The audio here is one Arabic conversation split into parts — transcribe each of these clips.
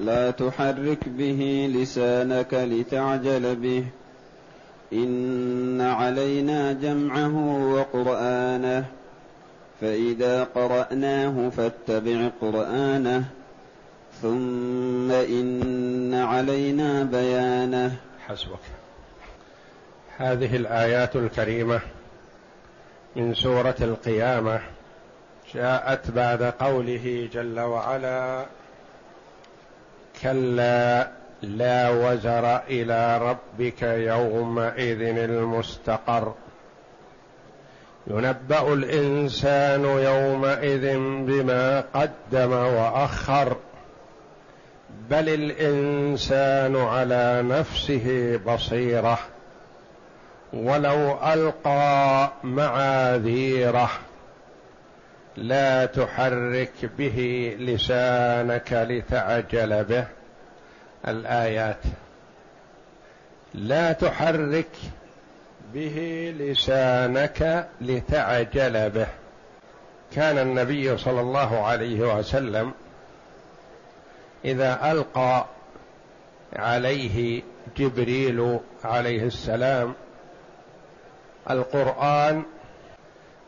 لا تحرك به لسانك لتعجل به. إن علينا جمعه وقرآنه. فإذا قرأناه فاتبع قرآنه. ثم إن علينا بيانه. حسبك. هذه الآيات الكريمة من سورة القيامة جاءت بعد قوله جل وعلا كلا لا وزر إلى ربك يومئذ المستقر. ينبأ الإنسان يومئذ بما قدم وأخر بل الإنسان على نفسه بصيرة ولو ألقى معاذيره. لا تحرك به لسانك لتعجل به. الآيات. لا تحرك به لسانك لتعجل به. كان النبي صلى الله عليه وسلم إذا ألقى عليه جبريل عليه السلام القرآن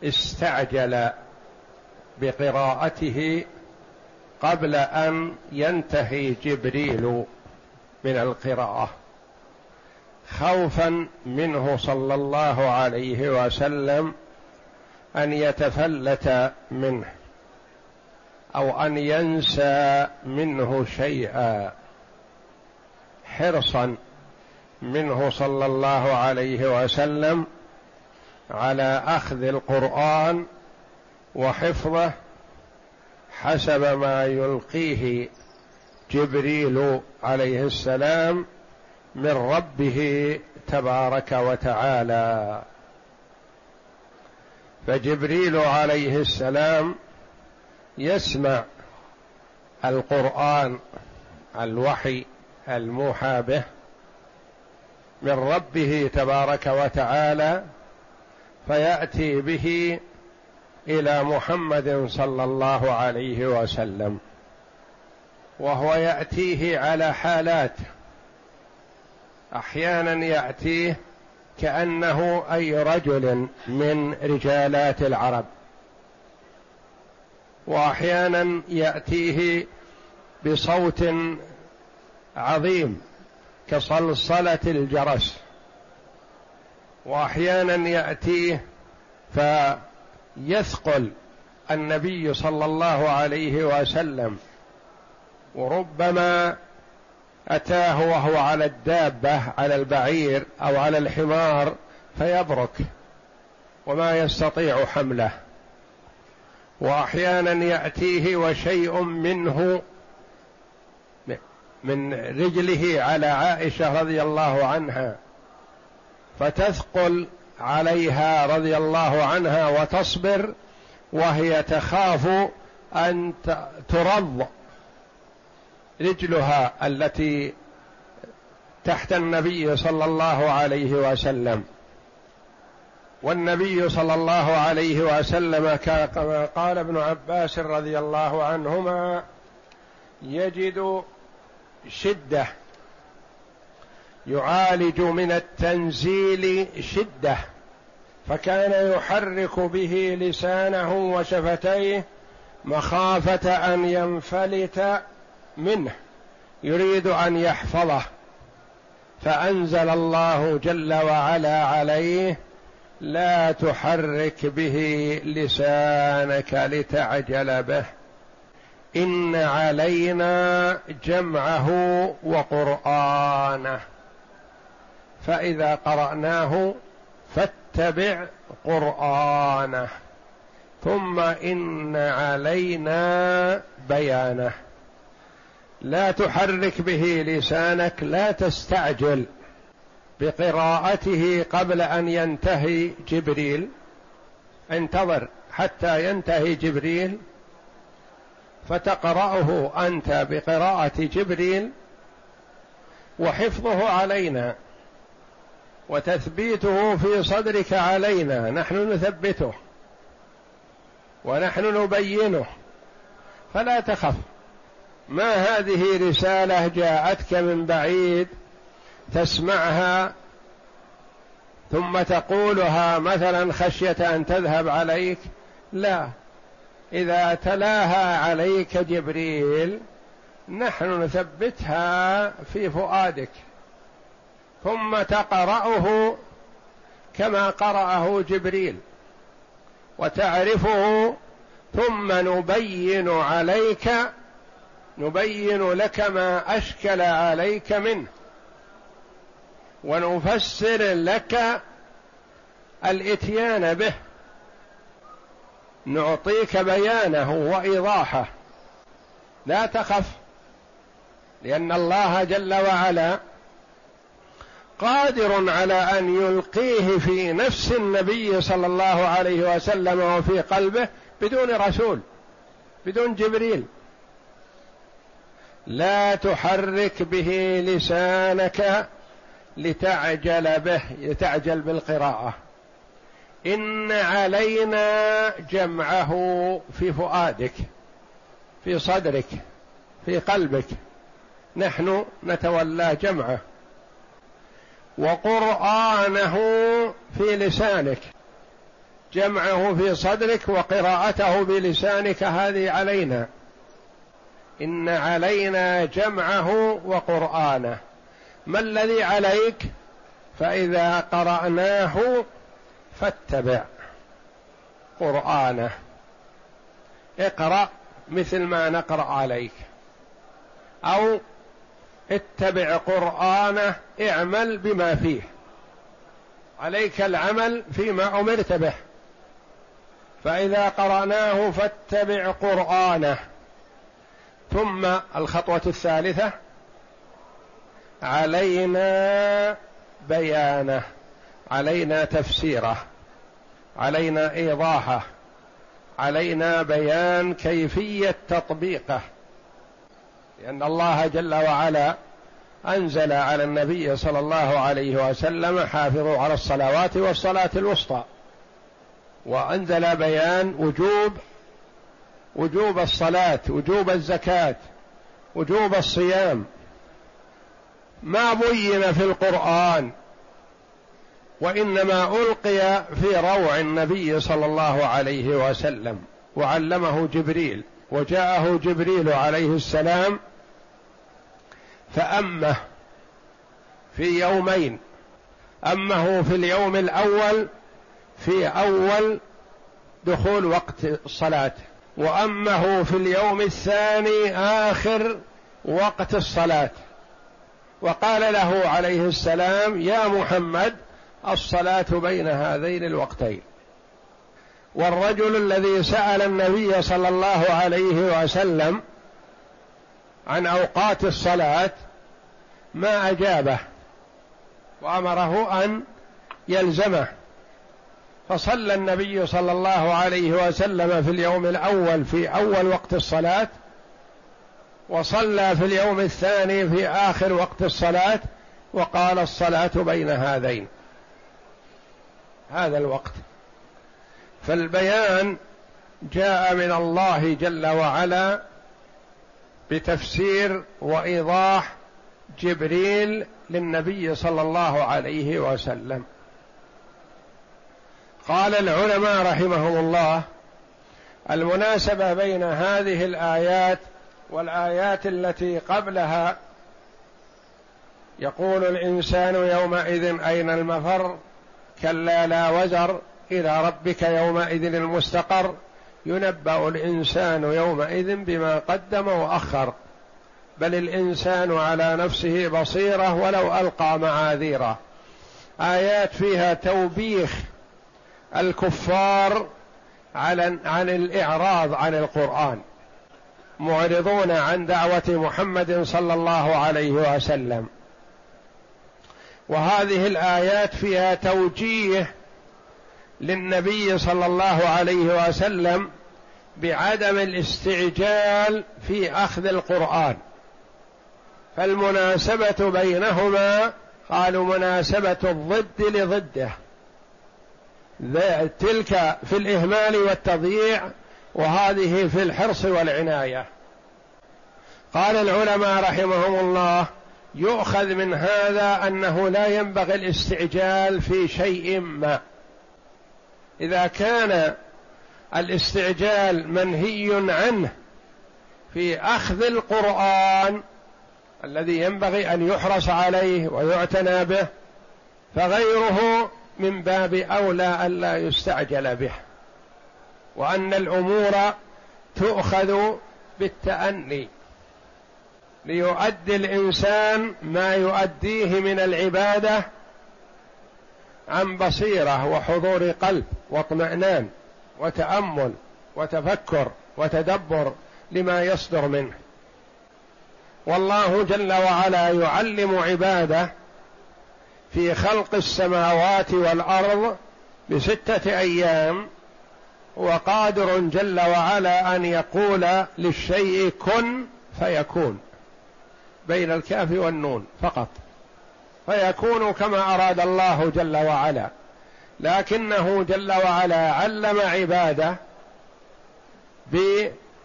استعجل بقراءته قبل أن ينتهي جبريل من القراءة. خوفا منه صلى الله عليه وسلم أن يتفلت منه أو أن ينسى منه شيئا. حرصا منه صلى الله عليه وسلم على أخذ القرآن وحفظه حسب ما يلقيه جبريل عليه السلام من ربه تبارك وتعالى. فجبريل عليه السلام يسمع القرآن الوحي الموحى به من ربه تبارك وتعالى فيأتي به إلى محمد صلى الله عليه وسلم وهو يأتيه على حالات. أحيانا يأتيه كأنه أي رجل من رجالات العرب. واحيانا يأتيه بصوت عظيم كصلصلة الجرس. واحيانا يأتيه فيثقل النبي صلى الله عليه وسلم وربما أتاه وهو على الدابة على البعير أو على الحمار فيبرك وما يستطيع حمله. وأحيانا يأتيه وشيء منه من رجله على عائشة رضي الله عنها فتثقل عليها رضي الله عنها وتصبر وهي تخاف أن ترض رجلها التي تحت النبي صلى الله عليه وسلم. والنبي صلى الله عليه وسلم كما قال ابن عباس رضي الله عنهما يجد شدة يعالج من التنزيل شدة. فكان يحرك به لسانه وشفتيه مخافة أن ينفلت منه يريد أن يحفظه. فأنزل الله جل وعلا عليه لا تحرك به لسانك لتعجل به. إن علينا جمعه وقرآنه. فإذا قرأناه فاتبع قرآنه ثم إن علينا بيانه. لا تحرك به لسانك لا تستعجل بقراءته قبل أن ينتهي جبريل. انتظر حتى ينتهي جبريل فتقرأه أنت بقراءة جبريل وحفظه علينا. وتثبيته في صدرك علينا نحن نثبته. ونحن نبينه. فلا تخف. ما هذه رسالة جاءتك من بعيد تسمعها ثم تقولها مثلا خشية أن تذهب عليك؟ لا. إذا تلاها عليك جبريل نحن نثبتها في فؤادك. ثم تقرأه كما قرأه جبريل وتعرفه ثم نبين عليك نبين لك ما أشكل عليك منه. ونفسر لك الإتيان به. نعطيك بيانه وإيضاحه. لا تخف لأن الله جل وعلا قادر على أن يلقيه في نفس النبي صلى الله عليه وسلم وفي قلبه بدون رسول بدون جبريل. لا تحرك به لسانك لتعجل به لتعجل بالقراءة. إن علينا جمعه في فؤادك في صدرك في قلبك. نحن نتولى جمعه. وقرآنه في لسانك جمعه في صدرك وقراءته بلسانك هذه علينا. إن علينا جمعه وقرآنه. ما الذي عليك؟ فإذا قرأناه فاتبع قرآنه. اقرأ مثل ما نقرأ عليك. أو اتبع قرآنه اعمل بما فيه. عليك العمل فيما أمرت به. فإذا قرأناه فاتبع قرآنه. ثم الخطوة الثالثة علينا بيانه علينا تفسيره علينا إيضاحه علينا بيان كيفية تطبيقه. لأن الله جل وعلا أنزل على النبي صلى الله عليه وسلم حافظوا على الصلوات والصلاة الوسطى. وأنزل بيان وجوب وجوب الصلاة وجوب الزكاة وجوب الصيام. ما بين في القرآن وإنما ألقي في روع النبي صلى الله عليه وسلم. وعلمه جبريل وجاءه جبريل عليه السلام فأمه في يومين أمه في اليوم الأول في أول دخول وقت الصلاة وأمه في اليوم الثاني آخر وقت الصلاة. وقال له عليه السلام يا محمد الصلاة بين هذين الوقتين. والرجل الذي سأل النبي صلى الله عليه وسلم عن أوقات الصلاة ما أجابه وأمره أن يلزمه. فصلى النبي صلى الله عليه وسلم في اليوم الأول في أول وقت الصلاة وصلى في اليوم الثاني في آخر وقت الصلاة وقال الصلاة بين هذين. هذا الوقت. فالبيان جاء من الله جل وعلا بتفسير وإيضاح جبريل للنبي صلى الله عليه وسلم. قال العلماء رحمهم الله المناسبة بين هذه الآيات والآيات التي قبلها يقول الإنسان يومئذ أين المفر؟ كلا لا وزر إلى ربك يومئذ المستقر. ينبأ الإنسان يومئذ بما قدم وأخر بل الإنسان على نفسه بصيرة ولو ألقى معاذيره. آيات فيها توبيخ الكفار على عن الإعراض عن القرآن معرضون عن دعوة محمد صلى الله عليه وسلم. وهذه الآيات فيها توجيه للنبي صلى الله عليه وسلم بعدم الاستعجال في أخذ القرآن. فالمناسبة بينهما قالوا مناسبة الضد لضده. تلك في الإهمال والتضييع وهذه في الحرص والعناية. قال العلماء رحمهم الله يؤخذ من هذا أنه لا ينبغي الاستعجال في شيء ما. إذا كان الاستعجال منهي عنه في أخذ القرآن الذي ينبغي أن يحرص عليه ويعتنى به فغيره من باب أولى الا يستعجل به. وأن الأمور تؤخذ بالتأني. ليؤدي الإنسان ما يؤديه من العبادة عن بصيرة وحضور قلب. واطمئنان وتأمل وتفكر وتدبر لما يصدر منه. والله جل وعلا يعلم عباده في خلق السماوات والأرض بستة أيام وقادر جل وعلا أن يقول للشيء كن فيكون بين الكاف والنون فقط فيكون كما أراد الله جل وعلا. لكنه جل وعلا علم عباده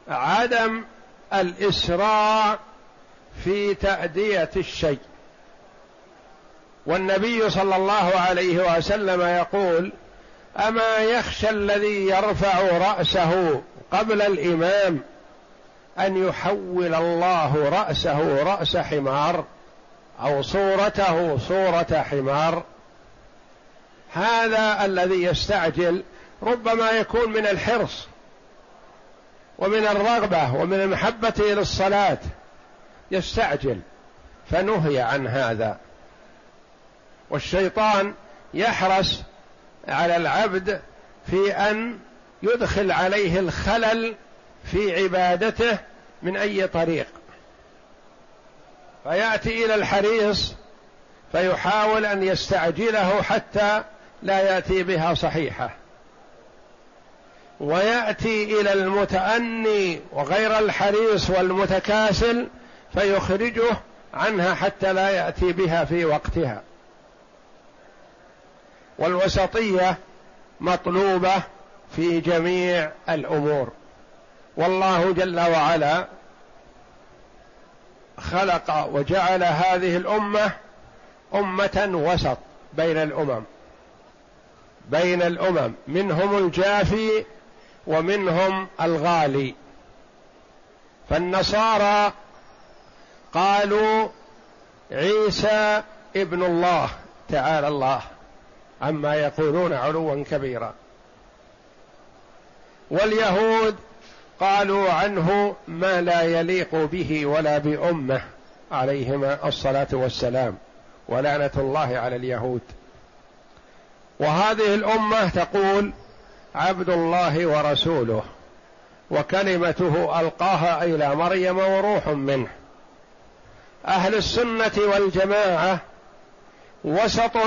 بعدم الاسراع في تأدية الشيء. والنبي صلى الله عليه وسلم يقول أما يخشى الذي يرفع رأسه قبل الإمام أن يحول الله رأسه رأس حمار أو صورته صورة حمار هذا الذي يستعجل ربما يكون من الحرص ومن الرغبة ومن المحبة إلى الصلاة. يستعجل فنهي عن هذا. والشيطان يحرص على العبد في أن يدخل عليه الخلل في عبادته من أي طريق. فيأتي إلى الحريص فيحاول أن يستعجله حتى لا يأتي بها صحيحة. ويأتي إلى المتأني وغير الحريص والمتكاسل فيخرجه عنها حتى لا يأتي بها في وقتها. والوسطية مطلوبة في جميع الأمور. والله جل وعلا خلق وجعل هذه الأمة أمة وسط بين الأمم. بين الأمم منهم الجافي ومنهم الغالي. فالنصارى قالوا عيسى ابن الله تعالى الله عما يقولون علوا كبيرا. واليهود قالوا عنه ما لا يليق به ولا بأمه عليهما الصلاة والسلام ولعنة الله على اليهود. وهذه الأمة تقول عبد الله ورسوله وكلمته ألقاها إلى مريم وروح منه. أهل السنة والجماعة وسط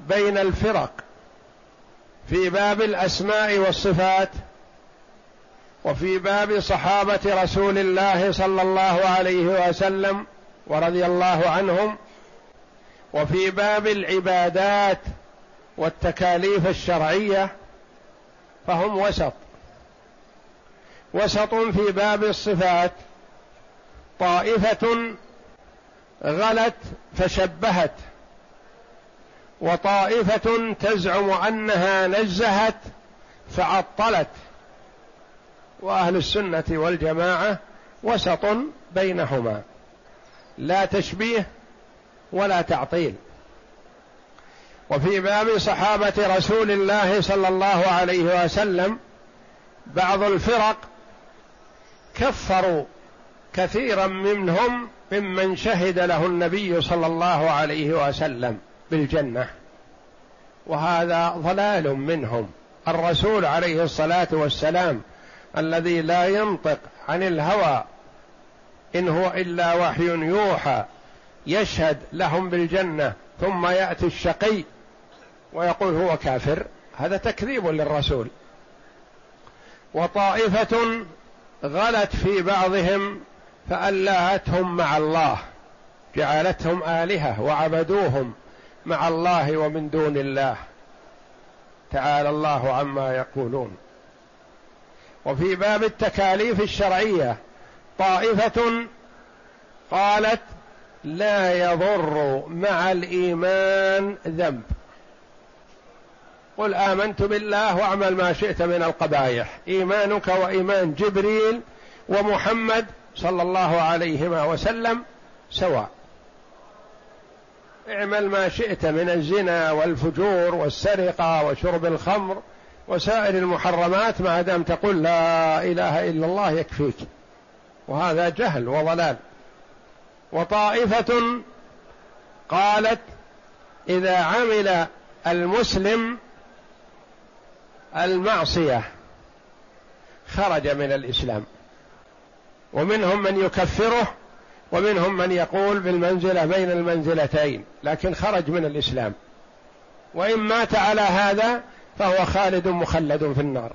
بين الفرق في باب الأسماء والصفات وفي باب صحابة رسول الله صلى الله عليه وسلم ورضي الله عنهم وفي باب العبادات والتكاليف الشرعية فهم وسط. وسط في باب الصفات. طائفة غلت فشبهت. وطائفة تزعم أنها نزهت فعطلت. وأهل السنة والجماعة وسط بينهما. لا تشبيه ولا تعطيل. وفي باب صحابة رسول الله صلى الله عليه وسلم بعض الفرق كفروا كثيرا منهم ممن شهد له النبي صلى الله عليه وسلم بالجنة. وهذا ضلال منهم. الرسول عليه الصلاة والسلام الذي لا ينطق عن الهوى إن هو إلا وحي يوحى يشهد لهم بالجنة ثم يأتي الشقي ويقول هو كافر هذا تكذيب للرسول. وطائفة غلت في بعضهم فألهتهم مع الله جعلتهم آلهة وعبدوهم مع الله ومن دون الله. تعالى الله عما يقولون. وفي باب التكاليف الشرعية طائفة قالت لا يضر مع الإيمان ذنب. قل آمنت بالله واعمل ما شئت من القبائح. إيمانك وإيمان جبريل ومحمد صلى الله عليه وسلم سواء. اعمل ما شئت من الزنا والفجور والسرقة وشرب الخمر وسائر المحرمات ما دام تقول لا إله إلا الله يكفيك. وهذا جهل وضلال. وطائفة قالت إذا عمل المسلم المعصية خرج من الإسلام. ومنهم من يكفره ومنهم من يقول بالمنزلة بين المنزلتين لكن خرج من الإسلام. وإن مات على هذا فهو خالد مخلد في النار.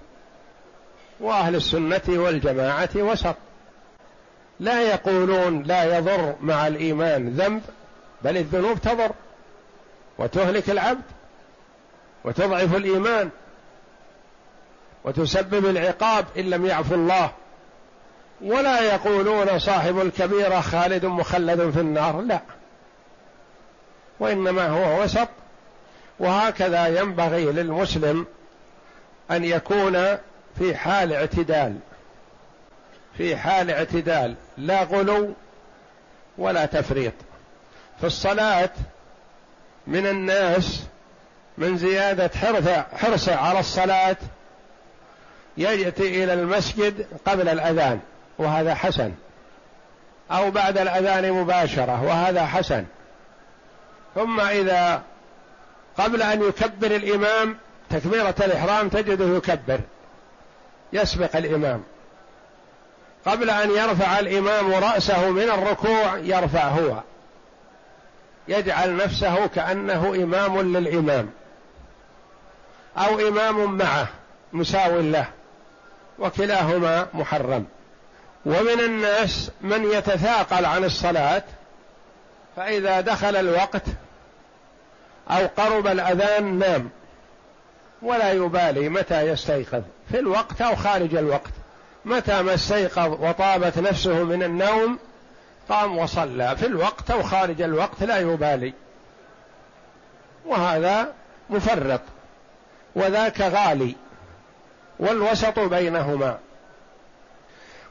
وأهل السنة والجماعة وسط. لا يقولون لا يضر مع الإيمان ذنب بل الذنوب تضر. وتهلك العبد وتضعف الإيمان. وتسبب العقاب إن لم يعفو الله. ولا يقولون صاحب الكبيره خالد مخلد في النار لا. وإنما هو وسط. وهكذا ينبغي للمسلم أن يكون في حال اعتدال. في حال اعتدال. لا غلو ولا تفريط. في الصلاة من الناس من زيادة حرصه على الصلاة يأتي إلى المسجد قبل الأذان وهذا حسن. أو بعد الأذان مباشرة وهذا حسن. ثم إذا قبل أن يكبر الإمام تكبيرة الإحرام تجده يكبر يسبق الإمام. قبل أن يرفع الإمام رأسه من الركوع يرفع هو. يجعل نفسه كأنه إمام للإمام أو إمام معه مساو له. وكلاهما محرم. ومن الناس من يتثاقل عن الصلاة فإذا دخل الوقت أو قرب الأذان نام ولا يبالي متى يستيقظ في الوقت أو خارج الوقت. متى ما استيقظ وطابت نفسه من النوم قام وصلى في الوقت أو خارج الوقت لا يبالي. وهذا مفرط. وذاك غالي. والوسط بينهما.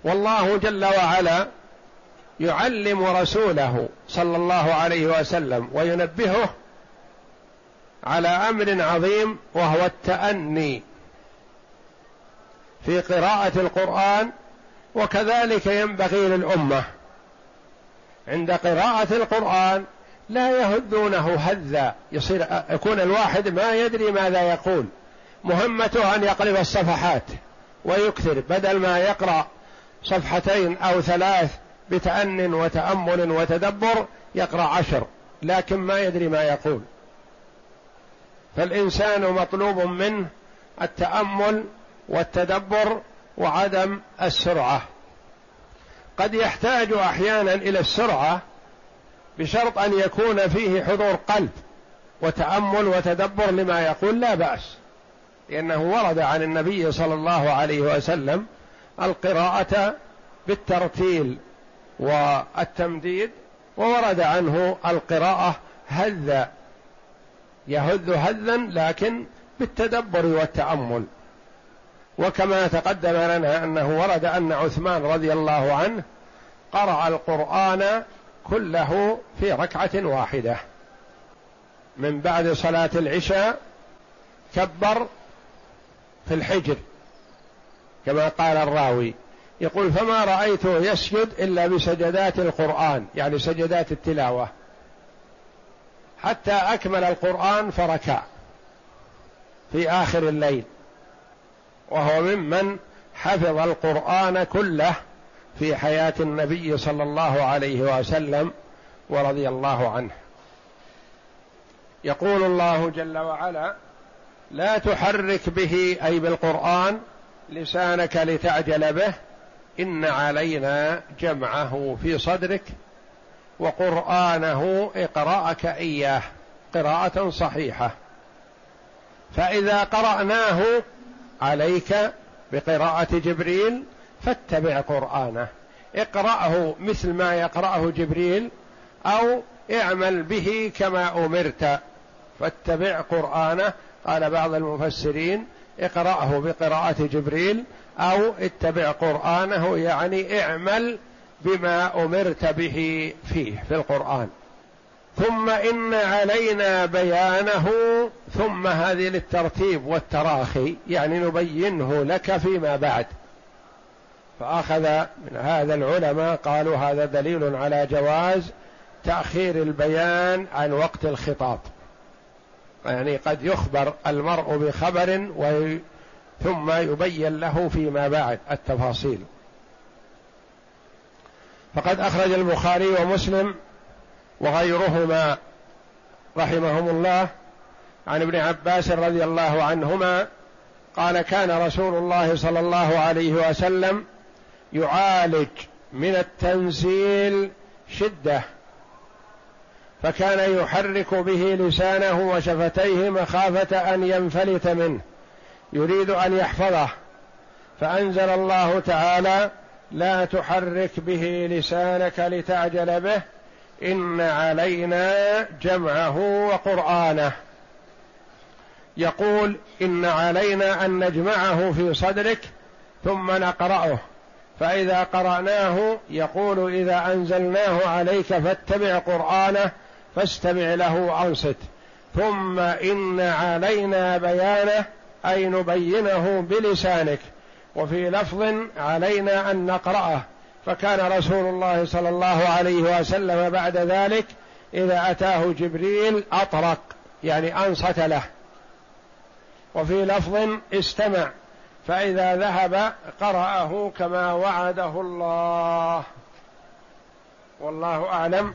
والله جل وعلا يعلم رسوله صلى الله عليه وسلم وينبهه على أمر عظيم وهو التأني في قراءة القرآن وكذلك ينبغي للأمة. عند قراءة القرآن لا يهدونه هذا يصير يكون الواحد ما يدري ماذا يقول. مهمته أن يقلب الصفحات ويكثر بدل ما يقرأ صفحتين أو ثلاث بتأن وتأمل وتدبر يقرأ عشر لكن ما يدري ما يقول. فالإنسان مطلوب منه التأمل والتدبر وعدم السرعة. قد يحتاج أحيانا إلى السرعة بشرط أن يكون فيه حضور قلب وتأمل وتدبر لما يقول لا بأس. لأنه ورد عن النبي صلى الله عليه وسلم القراءة بالترتيل والتمديد وورد عنه القراءة هذا يهذ هذا لكن بالتدبر والتأمل. وكما تقدم لنا أنه ورد أن عثمان رضي الله عنه قرأ القرآن كله في ركعة واحدة. من بعد صلاة العشاء كبر في الحجر كما قال الراوي. يقول فما رأيته يسجد إلا بسجدات القرآن يعني سجدات التلاوة. حتى أكمل القرآن فركع في آخر الليل. وهو ممن حفظ القرآن كله في حياة النبي صلى الله عليه وسلم ورضي الله عنه. يقول الله جل وعلا لا تحرك به أي بالقرآن لسانك لتعجل به. إن علينا جمعه في صدرك وقرآنه اقرأك إياه قراءة صحيحة. فإذا قرأناه عليك بقراءة جبريل فاتبع قرآنه. اقرأه مثل ما يقرأه جبريل أو اعمل به كما أمرت. فاتبع قرآنه قال بعض المفسرين اقرأه بقراءة جبريل أو اتبع قرآنه يعني اعمل بما أمرت به فيه في القرآن. ثم إن علينا بيانه ثم هذه للترتيب والتراخي يعني نبينه لك فيما بعد. فأخذ من هذا العلماء قالوا هذا دليل على جواز تأخير البيان عن وقت الخطاب. يعني قد يخبر المرء بخبر وي ثم يبين له فيما بعد التفاصيل. فقد أخرج البخاري ومسلم وغيرهما رحمهم الله عن ابن عباس رضي الله عنهما قال كان رسول الله صلى الله عليه وسلم يعالج من التنزيل شدة فكان يحرك به لسانه وشفتيه مخافة أن ينفلت منه يريد أن يحفظه. فأنزل الله تعالى لا تحرك به لسانك لتعجل به إن علينا جمعه وقرآنه. يقول إن علينا أن نجمعه في صدرك ثم نقرأه. فإذا قرأناه يقول إذا أنزلناه عليك فاتبع قرآنه فاستمع له وأنصت. ثم إن علينا بيانه أي نبينه بلسانك. وفي لفظ علينا أن نقرأه. فكان رسول الله صلى الله عليه وسلم بعد ذلك إذا أتاه جبريل أطرق يعني أنصت له. وفي لفظ استمع فإذا ذهب قرأه كما وعده الله. والله أعلم.